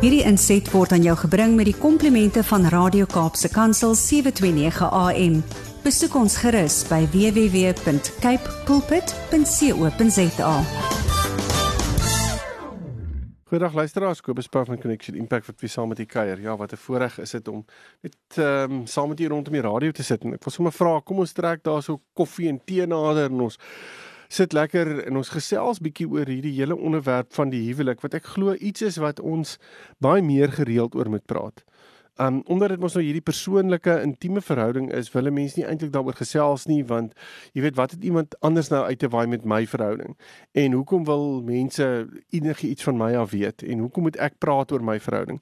Hierdie inset word aan jou gebring met die komplimente van Radio Kaapse Kansel 729 AM. Besoek ons gerus by www.cape pulpit.co.za. Goeiedag luisteraars, Kobus Pau van Connection Impact wat weer saam met u kuier. Ja, wat 'n voorreg is dit om net ehm um, saam met u rondom die radio te sit en ek wil sommer vra, kom ons trek daar so koffie en tee nader en ons sit lekker en ons gesels bietjie oor hierdie hele onderwerp van die huwelik wat ek glo iets is wat ons baie meer gereeld oor moet praat. Um omdat dit mos nou hierdie persoonlike intieme verhouding is, wil mense nie eintlik daaroor gesels nie want jy weet wat het iemand anders nou uit te waai met my verhouding? En hoekom wil mense enigiets van my af weet en hoekom moet ek praat oor my verhouding?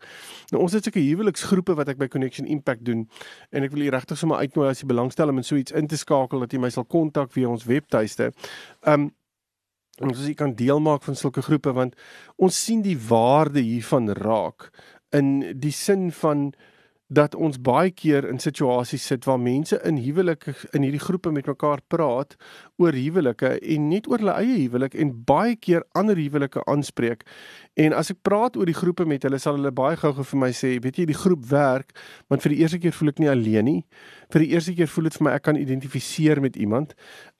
Nou ons het sulke huweliksgroepe wat ek by Connection Impact doen en ek wil u regtig sommer uitnooi as jy belangstel om in so iets in te skakel dat jy my sal kontak via ons webtuiste. Um ons as jy kan deel maak van sulke groepe want ons sien die waarde hiervan raak in die sin van dat ons baie keer in situasies sit waar mense in huwelike in hierdie groepe met mekaar praat oor huwelike en net oor hulle eie huwelik en baie keer ander huwelike aanspreek. En as ek praat oor die groepe met hulle sal hulle baie gou-gou vir my sê, weet jy, die groep werk, want vir die eerste keer voel ek nie alleen nie. Vir die eerste keer voel dit vir my ek kan identifiseer met iemand.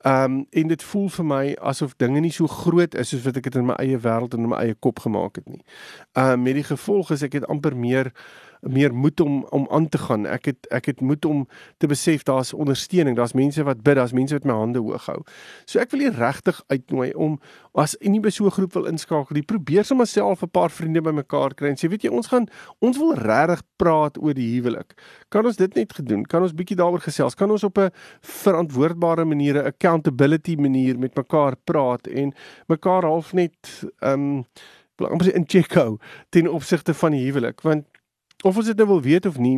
Um en dit voel vir my asof dinge nie so groot is soos wat ek dit in my eie wêreld en in my eie kop gemaak het nie. Um met die gevolg is ek het amper meer meer moed om om aan te gaan. Ek het ek het moed om te besef daar's ondersteuning, daar's mense wat bid, daar's mense wat my hande hoog hou. So ek wil hier regtig uitnooi om as jy nie by so 'n groep wil inskakel nie, probeer sommer self 'n paar vriende bymekaar kry en sê weet jy ons gaan ons wil regtig praat oor die huwelik. Kan ons dit net gedoen? Kan ons bietjie daaroor gesels? Kan ons op 'n verantwoordbare manier, 'n accountability manier met mekaar praat en mekaar half net ehm um, amper in check hou ten opsigte van die huwelik want Of ons dit nou wil weet of nie,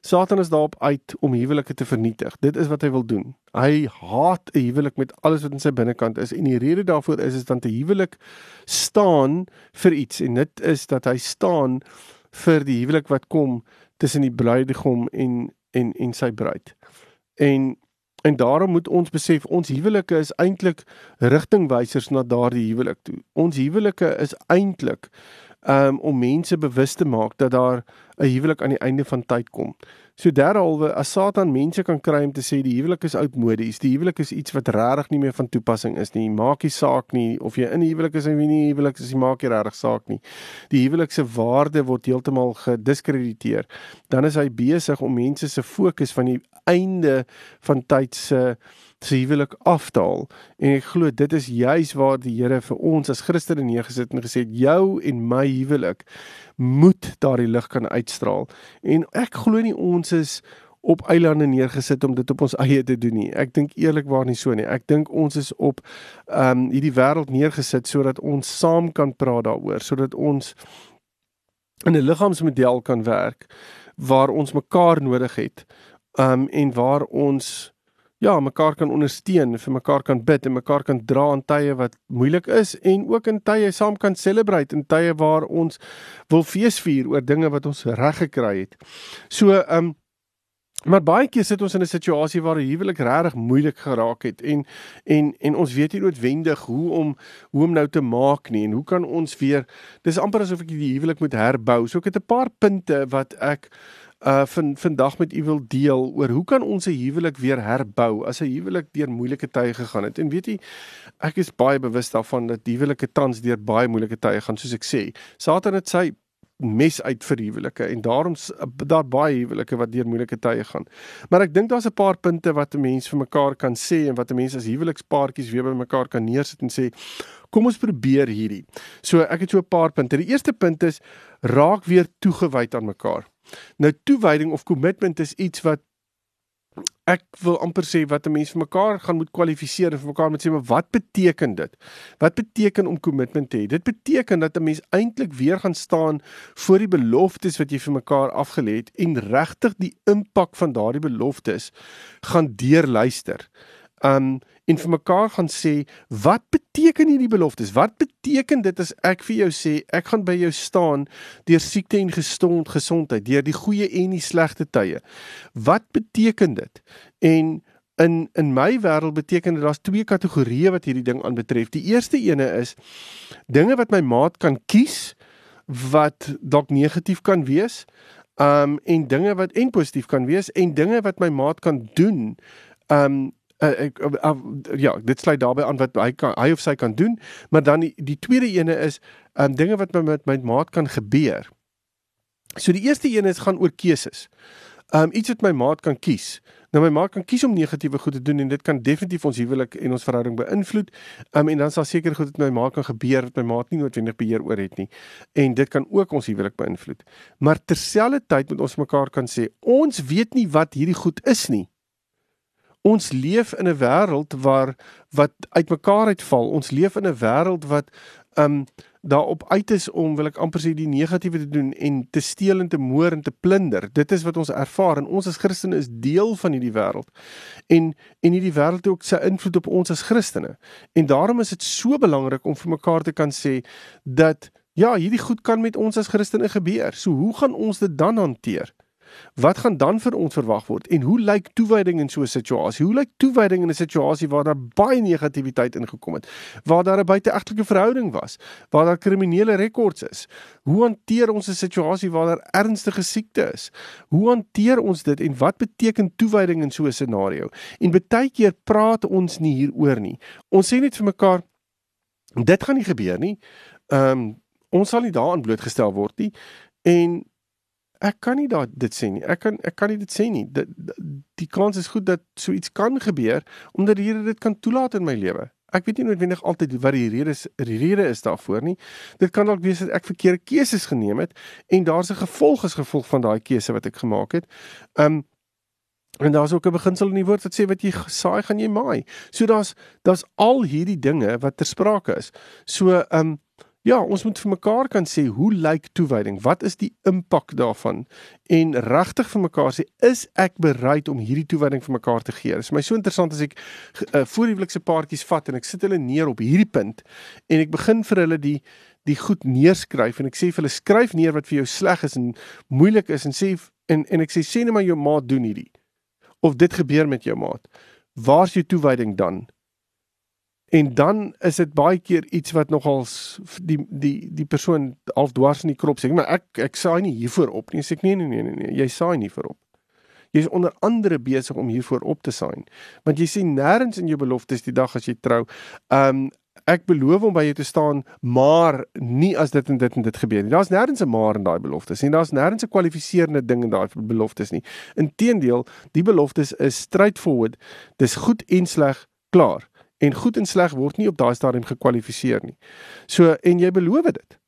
Satan is daarop uit om huwelike te vernietig. Dit is wat hy wil doen. Hy haat 'n huwelik met alles wat in sy binnekant is en die rede daarvoor is is dat 'n huwelik staan vir iets en dit is dat hy staan vir die huwelik wat kom tussen die bruidegom en en en sy bruid. En en daarom moet ons besef ons huwelike is eintlik rigtingwysers na daardie huwelik toe. Ons huwelike is eintlik um, om mense bewus te maak dat daar 'n huwelik aan die einde van tyd kom. So derhalwe as Satan mense kan kry om te sê die huwelik is oudmodies, die huwelik is iets wat regtig nie meer van toepassing is nie. Maak nie saak nie of jy in 'n huwelik is of nie in 'n huwelik is, jy maak nie regtig saak nie. Die huwelik se waarde word heeltemal gediskrediteer. Dan is hy besig om mense se fokus van die einde van tyd se se huwelik afdaal en ek glo dit is juis waar die Here vir ons as Christene neergesit en gesê jou en my huwelik moet daardie lig kan uitstraal en ek glo nie ons is op eilande neergesit om dit op ons eie te doen nie. Ek dink eerlikwaar nie so nie. Ek dink ons is op ehm um, hierdie wêreld neergesit sodat ons saam kan praat daaroor, sodat ons in 'n liggaamsmodel kan werk waar ons mekaar nodig het. Ehm um, en waar ons ja, mekaar kan ondersteun, vir mekaar kan bid en mekaar kan dra in tye wat moeilik is en ook in tye saam kan celebrate in tye waar ons wil feesvier oor dinge wat ons reg gekry het. So, ehm um, maar baie keer sit ons in 'n situasie waar die huwelik regtig moeilik geraak het en en en ons weet nie noodwendig hoe om hoe om nou te maak nie en hoe kan ons weer dis amper asof ek die huwelik moet herbou. So ek het 'n paar punte wat ek uh van vandag met u wil deel oor hoe kan ons 'n huwelik weer herbou as 'n huwelik deur moeilike tye gegaan het. En weet jy, ek is baie bewus daarvan dat huwelike tans deur baie moeilike tye gaan, soos ek sê. Satan het sy mes uit vir huwelike en daarom daar baie huwelike wat deur moeilike tye gaan. Maar ek dink daar's 'n paar punte wat 'n mens vir mekaar kan sê en wat 'n mens as huwelikspaartjies weer by mekaar kan neersit en sê, kom ons probeer hierdie. So ek het so 'n paar punte. Die eerste punt is raak weer toegewyd aan mekaar. Nou toewyding of commitment is iets wat ek wil amper sê wat 'n mens vir mekaar gaan moet kwalifiseer en vir mekaar moet sê maar wat beteken dit? Wat beteken om kommitment te hê? Dit beteken dat 'n mens eintlik weer gaan staan voor die beloftes wat jy vir mekaar afgelê het en regtig die impak van daardie beloftes gaan deurluister um en vir mekaar gaan sê wat beteken hierdie beloftes? Wat beteken dit as ek vir jou sê ek gaan by jou staan deur siekte en gesond gesondheid, deur die goeie en die slegte tye? Wat beteken dit? En in in my wêreld beteken dit daar's twee kategorieë wat hierdie ding aanbetref. Die eerste ene is dinge wat my maat kan kies wat dalk negatief kan wees. Um en dinge wat en positief kan wees en dinge wat my maat kan doen. Um uh, ek uh, uh, ja, dit sluit daarbey aan wat hy kan hy of sy kan doen, maar dan die, die tweede ene is um dinge wat met met my maat kan gebeur. So die eerste een is gaan oor keuses. Um iets wat my maat kan kies. Nou my maat kan kies om negatiewe goed te doen en dit kan definitief ons huwelik en ons verhouding beïnvloed. Um en dan sal seker goed met my maat kan gebeur wat my maat nie noodwendig beheer oor het nie. En dit kan ook ons huwelik beïnvloed. Maar terselfdertyd moet ons mekaar kan sê, ons weet nie wat hierdie goed is nie. Ons leef in 'n wêreld waar wat uitmekaar uitval. Ons leef in 'n wêreld wat um daarop uit is om wil ek amper sê die negatiewe te doen en te steel en te moor en te plunder. Dit is wat ons ervaar en ons as Christene is deel van hierdie wêreld. En en hierdie wêreld het ook sy invloed op ons as Christene. En daarom is dit so belangrik om vir mekaar te kan sê dat ja, hierdie goed kan met ons as Christene gebeur. So hoe gaan ons dit dan hanteer? Wat gaan dan vir ons verwag word en hoe lyk toewyding in so 'n situasie? Hoe lyk toewyding in 'n situasie waar daar baie negativiteit ingekom het, waar daar 'n buiteegtelike verhouding was, waar daar kriminele rekords is? Hoe hanteer ons 'n situasie waar daar ernstige siekte is? Hoe hanteer ons dit en wat beteken toewyding in so 'n scenario? En baie keer praat ons nie hieroor nie. Ons sê net vir mekaar dit gaan nie gebeur nie. Ehm um, ons sal nie daaraan blootgestel word nie. En ek kan nie daai dit sê nie. Ek kan ek kan nie dit sê nie. Die, die kans is goed dat so iets kan gebeur omdat die Here dit kan toelaat in my lewe. Ek weet nie noodwendig altyd wat die rede is, die rede is daarvoor nie. Dit kan dalk wees dat ek verkeerde keuses geneem het en daar's 'n gevolg as gevolg van daai keuse wat ek gemaak het. Um en daar's ook 'n beginsel in die woord wat sê wat jy saai, gaan jy maai. So daar's daar's al hierdie dinge wat ter sprake is. So um Ja, ons moet vir mekaar kan sê hoe lyk toewyding? Wat is die impak daarvan? En regtig vir mekaar sê, is ek bereid om hierdie toewyding vir mekaar te gee? Dit is my so interessant as ek uh, voorhuwelikse paartjies vat en ek sit hulle neer op hierdie punt en ek begin vir hulle die die goed neerskryf en ek sê vir hulle skryf neer wat vir jou sleg is en moeilik is en sê en en ek sê sê net maar jou maat doen hierdie. Of dit gebeur met jou maat. Waar's jou toewyding dan? En dan is dit baie keer iets wat nogal die die die persoon half dwars in die krop sê, maar ek ek saai nie hiervoor op nie. Sê ek nee nee nee nee, nee jy saai nie vir op. Jy is onder andere besig om hiervoor op te saai. Want jy sien nêrens in jou beloftes die dag as jy trou, ehm um, ek beloof om by jou te staan, maar nie as dit en dit en dit gebeur nie. Daar's nêrens 'n maar in daai beloftes nie. Daar's nêrens 'n kwalifiserende ding in daai beloftes nie. Inteendeel, die beloftes is straightforward. Dis goed en sleg klaar en goed en sleg word nie op daai stadium gekwalifiseer nie. So en jy beloof dit.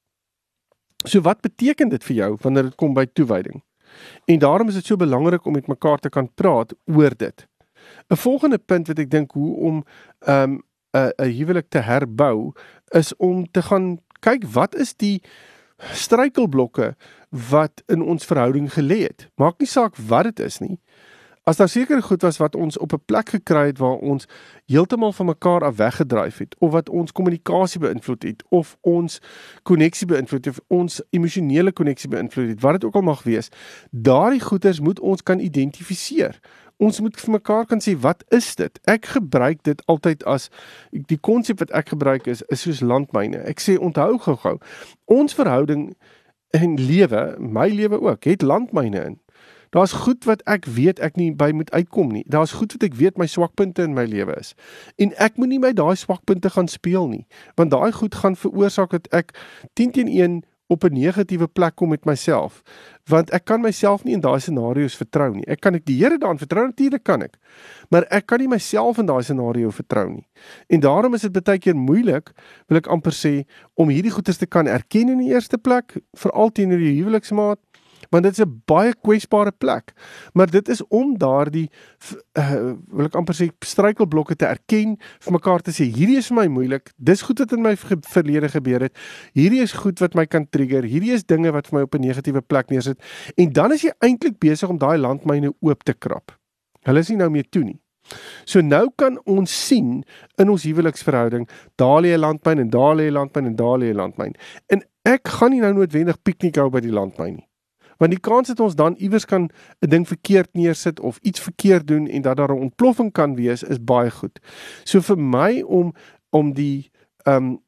So wat beteken dit vir jou wanneer dit kom by toewyding? En daarom is dit so belangrik om met mekaar te kan praat oor dit. 'n Volgende punt wat ek dink hoe om ehm um, 'n 'n huwelik te herbou is om te gaan kyk wat is die struikelblokke wat in ons verhouding gelê het. Maak nie saak wat dit is nie. As daar seker goed was wat ons op 'n plek gekry het waar ons heeltemal van mekaar af weggedryf het of wat ons kommunikasie beïnvloed het of ons koneksie beïnvloed het of ons emosionele koneksie beïnvloed het, wat dit ook al mag wees, daardie goeters moet ons kan identifiseer. Ons moet vir mekaar kan sê wat is dit? Ek gebruik dit altyd as die konsep wat ek gebruik is is soos landmyne. Ek sê onthou gou-gou, ons verhouding en lewe, my lewe ook, het landmyne in. Daar's goed wat ek weet ek nie by moet uitkom nie. Daar's goed wat ek weet my swakpunte in my lewe is. En ek moenie my daai swakpunte gaan speel nie, want daai goed gaan veroorsaak dat ek 10 teen 1 op 'n negatiewe plek kom met myself, want ek kan myself nie in daai scenario's vertrou nie. Ek kan ek die Here daarin vertrou natuurlik kan ek, maar ek kan nie myself in daai scenario vertrou nie. En daarom is dit baie keer moeilik, wil ek amper sê, om hierdie goeie te kan erken in die eerste plek, veral teenoor die huweliksmaat want dit is 'n baie kwesbare plek. Maar dit is om daardie uh, wil ek amper sê struikelblokke te erken, vir mekaar te sê hierdie is vir my moeilik. Dis goed wat in my verlede gebeur het. Hierdie is goed wat my kan trigger. Hierdie is dinge wat vir my op 'n negatiewe plek neersit. En dan is jy eintlik besig om daai landmyne oop te krap. Hulle is nie nou meer toe nie. So nou kan ons sien in ons huweliksverhouding, daar lê 'n landmyn en daar lê 'n landmyn en daar lê 'n landmyn. En ek gaan nie nou noodwendig piknik hou by die landmyn nie want die kans dat ons dan iewers kan 'n ding verkeerd neersit of iets verkeerd doen en dat daar 'n ontploffing kan wees is baie goed. So vir my om om die ehm um,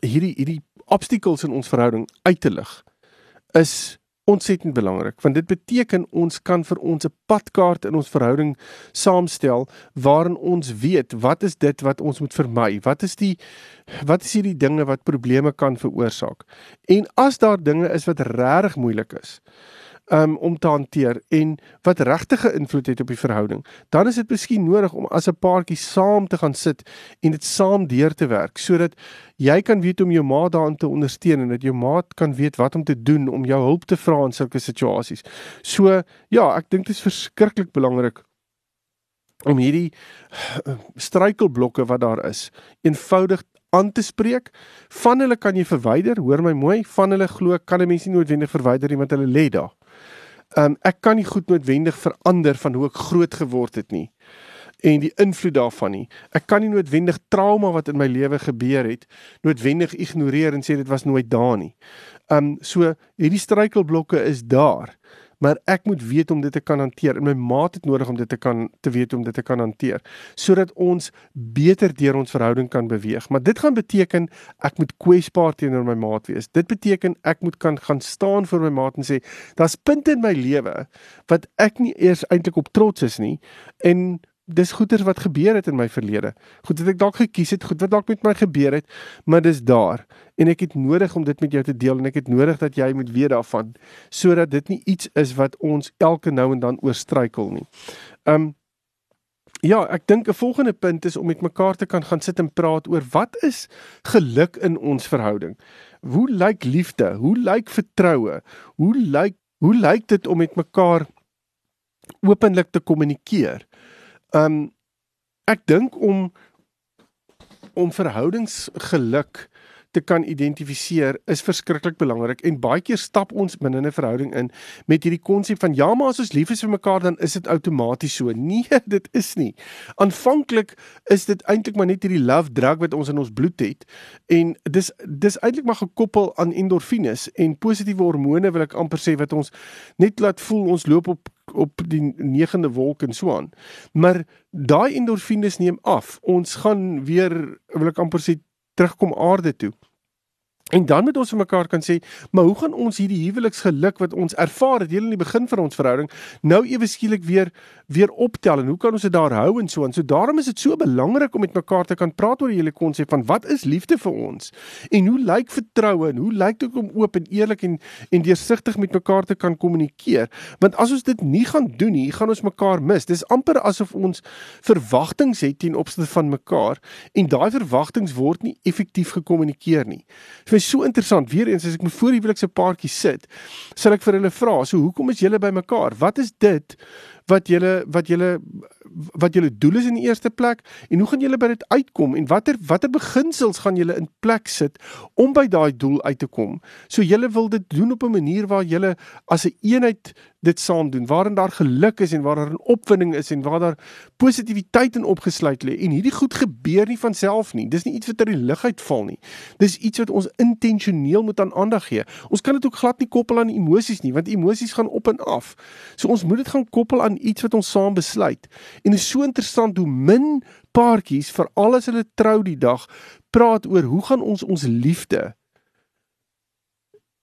hierdie hierdie obstacles in ons verhouding uit te lig is ontsettend belangrik want dit beteken ons kan vir ons 'n padkaart in ons verhouding saamstel waarin ons weet wat is dit wat ons moet vermy wat is die wat is hierdie dinge wat probleme kan veroorsaak. En as daar dinge is wat regtig moeilik is um, om te hanteer en wat regtige invloed het op die verhouding, dan is dit miskien nodig om as 'n paartjie saam te gaan sit en dit saam deur te werk sodat jy kan weet om jou maat daarin te ondersteun en dat jou maat kan weet wat om te doen om jou hulp te vra in sulke situasies. So ja, ek dink dit is verskriklik belangrik om hierdie uh, struikelblokke wat daar is eenvoudig aan te spreek. Van hulle kan jy verwyder, hoor my mooi, van hulle glo kan 'n mens nie noodwendig verwyder nie want hulle lê daar um, ek kan nie goed noodwendig verander van hoe ek groot geword het nie en die invloed daarvan nie. Ek kan nie noodwendig trauma wat in my lewe gebeur het noodwendig ignoreer en sê dit was nooit daar nie. Um so hierdie struikelblokke is daar maar ek moet weet om dit te kan hanteer en my maat het nodig om dit te kan te weet om dit te kan hanteer sodat ons beter deur ons verhouding kan beweeg. Maar dit gaan beteken ek moet kwesbaar teenoor my maat wees. Dit beteken ek moet kan gaan staan vir my maat en sê daar's punte in my lewe wat ek nie eers eintlik op trots is nie. En dis goeters wat gebeur het in my verlede. Goed wat ek dalk gekies het, goed wat dalk met my gebeur het, maar dis daar en ek het nodig om dit met jou te deel en ek het nodig dat jy moet weet daarvan sodat dit nie iets is wat ons elke nou en dan oorstruikel nie. Um Ja, ek dink 'n volgende punt is om met mekaar te kan gaan sit en praat oor wat is geluk in ons verhouding? Hoe lyk liefde? Hoe lyk vertroue? Hoe lyk hoe lyk dit om met mekaar openlik te kommunikeer? Um ek dink om om verhoudingsgeluk te kan identifiseer is verskriklik belangrik en baie keer stap ons binne 'n verhouding in met hierdie konsep van ja maar as ons lief is vir mekaar dan is dit outomaties so. Nee, dit is nie. Aanvanklik is dit eintlik maar net hierdie love drug wat ons in ons bloed het en dis dis eintlik maar gekoppel aan endorfines en positiewe hormone wil ek amper sê wat ons net laat voel ons loop op op die negende wolk en so aan. Maar daai endorfines neem af. Ons gaan weer wil ek amper sê terugkom aarde toe. En dan moet ons vir mekaar kan sê, maar hoe gaan ons hierdie huweliksgeluk wat ons ervaar het heel in die begin van ons verhouding nou ewe skielik weer weer optel en hoe kan ons dit daar hou en so en so daarom is dit so belangrik om met mekaar te kan praat oor die hele konsep van wat is liefde vir ons en hoe lyk vertroue en hoe lyk dit om oop en eerlik en en deursigtig met mekaar te kan kommunikeer? Want as ons dit nie gaan doen nie gaan ons mekaar mis. Dis amper asof ons verwagtinge het ten opsigte van mekaar en daai verwagtinge word nie effektief gekommunikeer nie vir so interessant. Weer eens as ek met voor huwelikse paartjie sit, sal ek vir hulle vra, "So hoekom is julle bymekaar? Wat is dit wat julle wat julle wat julle doel is in die eerste plek en hoe gaan julle by dit uitkom en watter watter beginsels gaan julle in plek sit om by daai doel uit te kom? So julle wil dit doen op 'n manier waar julle as 'n een eenheid dit saam doen waarin daar geluk is en waar daar 'n opwinding is en waar daar positiwiteit in opgesluit lê. En hierdie goed gebeur nie van self nie. Dis nie iets wat uit die lug uitval nie. Dis iets wat ons intentioneel moet aan aandag gee. Ons kan dit ook glad nie koppel aan emosies nie want emosies gaan op en af. So ons moet dit gaan koppel aan iets wat ons saam besluit. En dit is so interessant hoe min paartjies vir alles hulle trou die dag praat oor hoe gaan ons ons liefde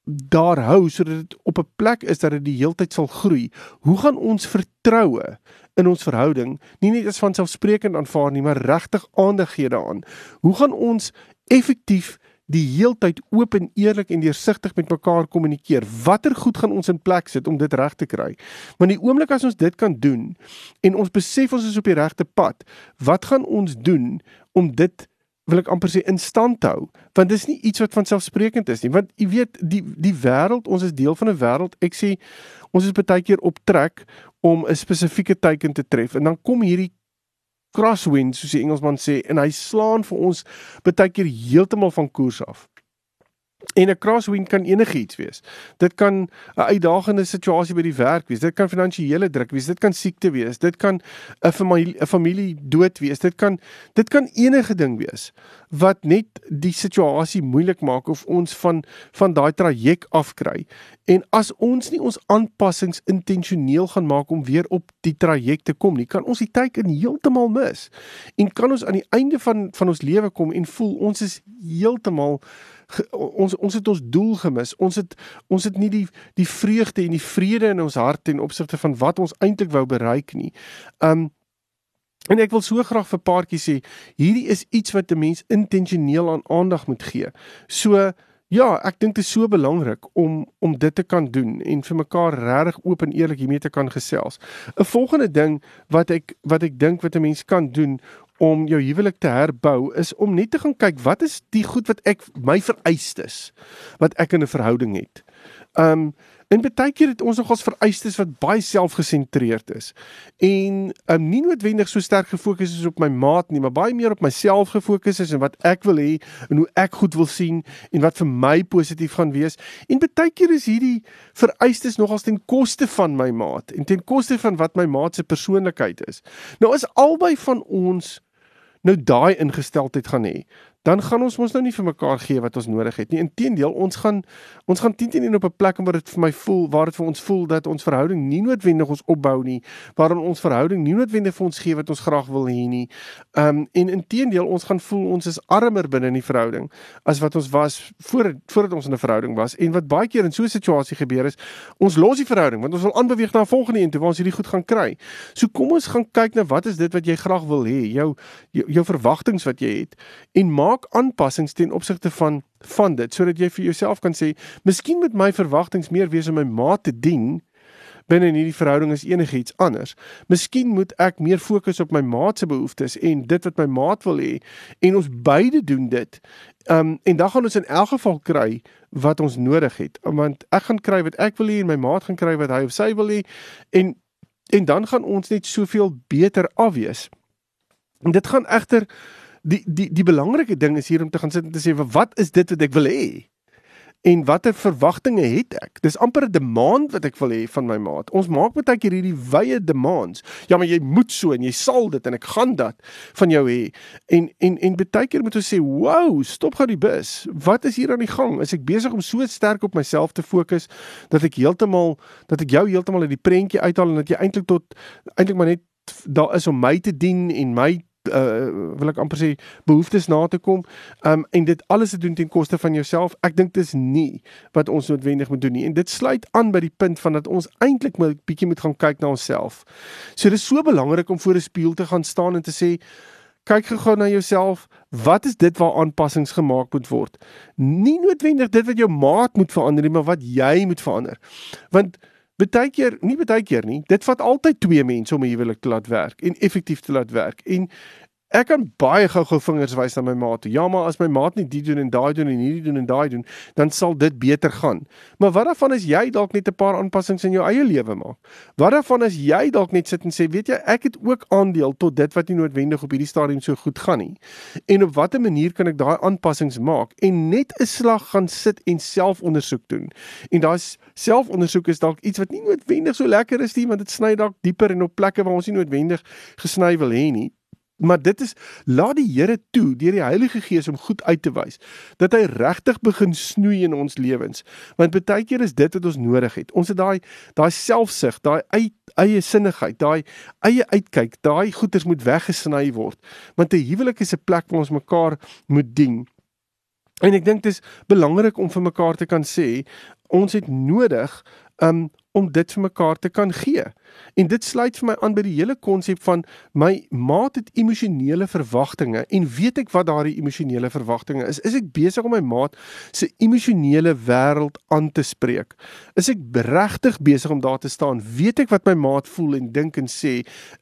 daar hou sodat dit op 'n plek is dat dit die heeltyd sal groei. Hoe gaan ons vertroue in ons verhouding nie net as van selfsprekend aanvaar nie, maar regtig aandag gee daaraan? Hoe gaan ons effektief die heeltyd oop en eerlik en deursigtig met mekaar kommunikeer? Watter goed gaan ons in plek sit om dit reg te kry? Want die oomblik as ons dit kan doen en ons besef ons is op die regte pad, wat gaan ons doen om dit wil ek amper sê in stand hou want dis nie iets wat van selfsprekend is nie. Want jy weet die die wêreld ons is deel van 'n wêreld. Ek sê ons is baie keer op trek om 'n spesifieke teiken te tref. En dan kom hierdie crosswind soos die Engelsman sê en hy slaan vir ons baie keer heeltemal van koers af En 'n crosswind kan enigiets wees. Dit kan 'n uitdagende situasie by die werk wees. Dit kan finansiële druk wees. Dit kan siekte wees. Dit kan 'n familie 'n familie dood wees. Dit kan dit kan enige ding wees wat net die situasie moeilik maak of ons van van daai traject afkry. En as ons nie ons aanpassings intentioneel gaan maak om weer op die traject te kom nie, kan ons die teiken heeltemal mis. En kan ons aan die einde van van ons lewe kom en voel ons is heeltemal ons ons het ons doel gemis. Ons het ons het nie die die vreugde en die vrede in ons hart ten opsigte van wat ons eintlik wou bereik nie. Um En ek wil so graag vir paartjie sê, hierdie is iets wat 'n mens intentioneel aan aandag moet gee. So Ja, ek dink dit is so belangrik om om dit te kan doen en vir mekaar regtig oop en eerlik hiermee te kan gesels. 'n Volgende ding wat ek wat ek dink wat 'n mens kan doen om jou huwelik te herbou is om net te gaan kyk wat is die goed wat ek my vereistes wat ek in 'n verhouding het. Um En baie keer het ons nogals vereistes wat baie selfgesentreerd is. En um, nie noodwendig so sterk gefokus is op my maat nie, maar baie meer op myself gefokus is en wat ek wil hê en hoe ek goed wil sien en wat vir my positief gaan wees. En baie keer is hierdie vereistes nogals ten koste van my maat en ten koste van wat my maat se persoonlikheid is. Nou is albei van ons nou daai ingesteldheid gaan hê dan gaan ons mos nou nie vir mekaar gee wat ons nodig het nie. Inteendeel, ons gaan ons gaan teen teen op 'n plek waar dit vir my voel, waar dit vir ons voel dat ons verhouding nie noodwendig ons opbou nie, waarin ons verhouding nie noodwendig vir ons gee wat ons graag wil hê nie. Um en inteendeel, ons gaan voel ons is armer binne in die verhouding as wat ons was voor voordat ons in 'n verhouding was. En wat baie keer in so 'n situasie gebeur is, ons los die verhouding want ons wil aanbeweeg na 'n volgende een toe waar ons hierdie goed gaan kry. So kom ons gaan kyk na wat is dit wat jy graag wil hê, jou jou, jou verwagtinge wat jy het en maak maak aanpassings ten opsigte van van dit sodat jy vir jouself kan sê, miskien moet my verwagtinge meer wees om my maat te dien binne in hierdie verhouding as enigiets anders. Miskien moet ek meer fokus op my maat se behoeftes en dit wat my maat wil hê en ons beide doen dit. Um en dan gaan ons in elk geval kry wat ons nodig het. Want ek gaan kry wat ek wil hê en my maat gaan kry wat hy of sy wil hê en en dan gaan ons net soveel beter afwees. En dit gaan egter die die die belangrike ding is hier om te gaan sit en te sê wat is dit wat ek wil hê? En watter verwagtinge het ek? Dis amper 'n demand wat ek wil hê van my maat. Ons maak baie keer hierdie wye demands. Ja, maar jy moet so en jy sal dit en ek gaan dat van jou hê. En en en baie keer moet ons sê, "Wow, stop gou die bus. Wat is hier aan die gang? Is ek besig om so sterk op myself te fokus dat ek heeltemal dat ek jou heeltemal uit die prentjie uithaal en dat jy eintlik tot eintlik maar net daar is om my te dien en my uh wil ek amper sê behoeftes na te kom. Um en dit alles te doen ten koste van jouself. Ek dink dis nie wat ons noodwendig moet doen nie. En dit sluit aan by die punt van dat ons eintlik moet bietjie moet gaan kyk na onsself. So dis so belangrik om voor 'n spieël te gaan staan en te sê kyk gou na jouself. Wat is dit waar aanpassings gemaak moet word? Nie noodwendig dit wat jou maat moet verander nie maar wat jy moet verander. Want Baie keer, nie baie keer nie. Dit vat altyd twee mense om 'n huwelik te laat werk en effektief te laat werk. En ek kan baie gou-gou vingers wys na my maat. Ja, maar as my maat nie dit doen en daai doen en hierdie doen en daai doen, dan sal dit beter gaan. Maar wat daarvan as jy dalk net 'n paar aanpassings in jou eie lewe maak? Wat daarvan as jy dalk net sit en sê, weet jy, ek het ook aandeel tot dit wat nie noodwendig op hierdie stadium so goed gaan nie. En op watter manier kan ek daai aanpassings maak en net 'n slag gaan sit en selfondersoek doen? En daar's selfondersoek is dalk iets wat nie noodwendig so lekker is nie, want dit sny dalk dieper en op plekke waar ons nie noodwendig gesny wil hê nie. Maar dit is laat die Here toe deur die Heilige Gees om goed uit te wys dat hy regtig begin snoei in ons lewens. Want baie keer is dit wat ons nodig het. Ons het daai daai selfsug, daai eie, eie sinnigheid, daai eie uitkyk, daai goeders moet weggesny word. Want 'n huwelik is 'n plek waar ons mekaar moet dien. En ek dink dit is belangrik om vir mekaar te kan sê ons het nodig um om dit vir mekaar te kan gee. En dit sluit vir my aan by die hele konsep van my maat het emosionele verwagtinge en weet ek wat daardie emosionele verwagtinge is? Is ek besig om my maat se emosionele wêreld aan te spreek? Is ek regtig besig om daar te staan? Weet ek wat my maat voel en dink en sê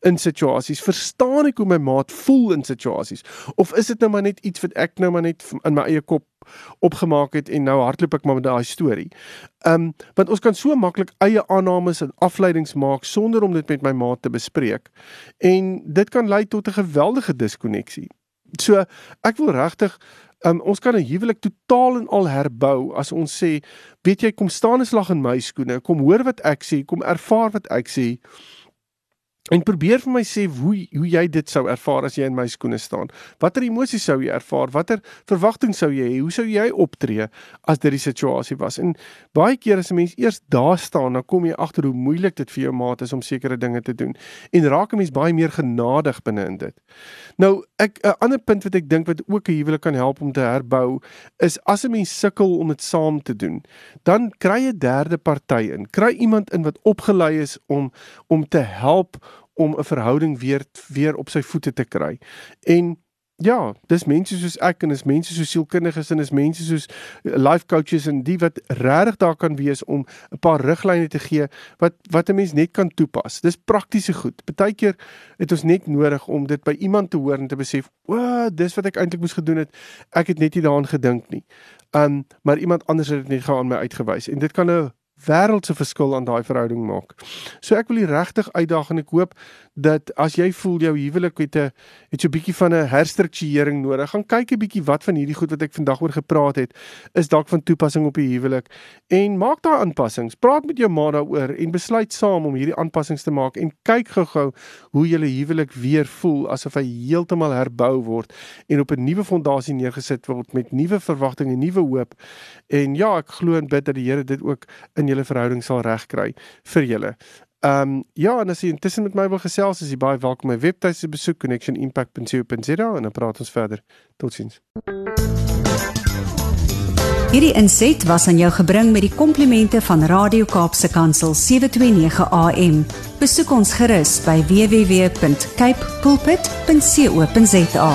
in situasies? Verstaan ek hoe my maat voel in situasies? Of is dit nou maar net iets wat ek nou maar net in my eie kop opgemaak het en nou hardloop ek maar met daai storie. Ehm um, want ons kan so maklik eie aannames en afleidings maak sonder om dit met my maat te bespreek en dit kan lei tot 'n geweldige diskonneksie. So ek wil regtig Um, ons kan 'n huwelik totaal en al herbou as ons sê, weet jy, kom staan 'n slag in my skoene, kom hoor wat ek sê, kom ervaar wat ek sê En probeer vir my sê hoe hoe jy dit sou ervaar as jy in my skoene staan. Watter emosies sou jy ervaar? Watter verwagtinge sou jy hê? Hoe sou jy optree as dit die situasie was? En baie keer as 'n mens eers daar staan, dan kom jy agter hoe moeilik dit vir jou maat is om sekere dinge te doen. En raak 'n mens baie meer genadig binne in dit. Nou, ek 'n ander punt wat ek dink wat ook 'n huwelik kan help om te herbou, is as 'n mens sukkel om dit saam te doen, dan kry 'n derde party in. Kry iemand in wat opgelei is om om te help om 'n verhouding weer weer op sy voete te kry. En ja, dis mense soos ek en dis mense soos sielkundiges en dis mense soos life coaches en die wat regtig daar kan wees om 'n paar riglyne te gee wat wat 'n mens net kan toepas. Dis praktiese goed. Partykeer het ons net nodig om dit by iemand te hoor en te besef, "O, dis wat ek eintlik moes gedoen het. Ek het net nie daaraan gedink nie." Um maar iemand anders het dit net gou aan my uitgewys en dit kan 'n wêreldse verskil aan daai verhouding maak. So ek wil hier regtig uitdaag en ek hoop dat as jy voel jou huwelik het 'n het so 'n bietjie van 'n herstrukturering nodig, gaan kyk 'n bietjie wat van hierdie goed wat ek vandag oor gepraat het, is dalk van toepassing op die huwelik en maak daai aanpassings. Praat met jou ma daaroor en besluit saam om hierdie aanpassings te maak en kyk gou-gou hoe julle huwelik weer voel asof hy heeltemal herbou word en op 'n nuwe fondasie neergesit word met nuwe verwagtinge, nuwe hoop. En ja, ek glo en bid dat die Here dit ook in julle verhouding sal regkry vir julle. Ehm um, ja, en as jy intussen met my wil gesels, is jy baie welkom my webtuiste besoek connectionimpact.co.za en dan praat ons verder. Totsiens. Hierdie inset was aan jou gebring met die komplimente van Radio Kaapse Kansel 729 AM. Besoek ons gerus by www.cape pulpit.co.za.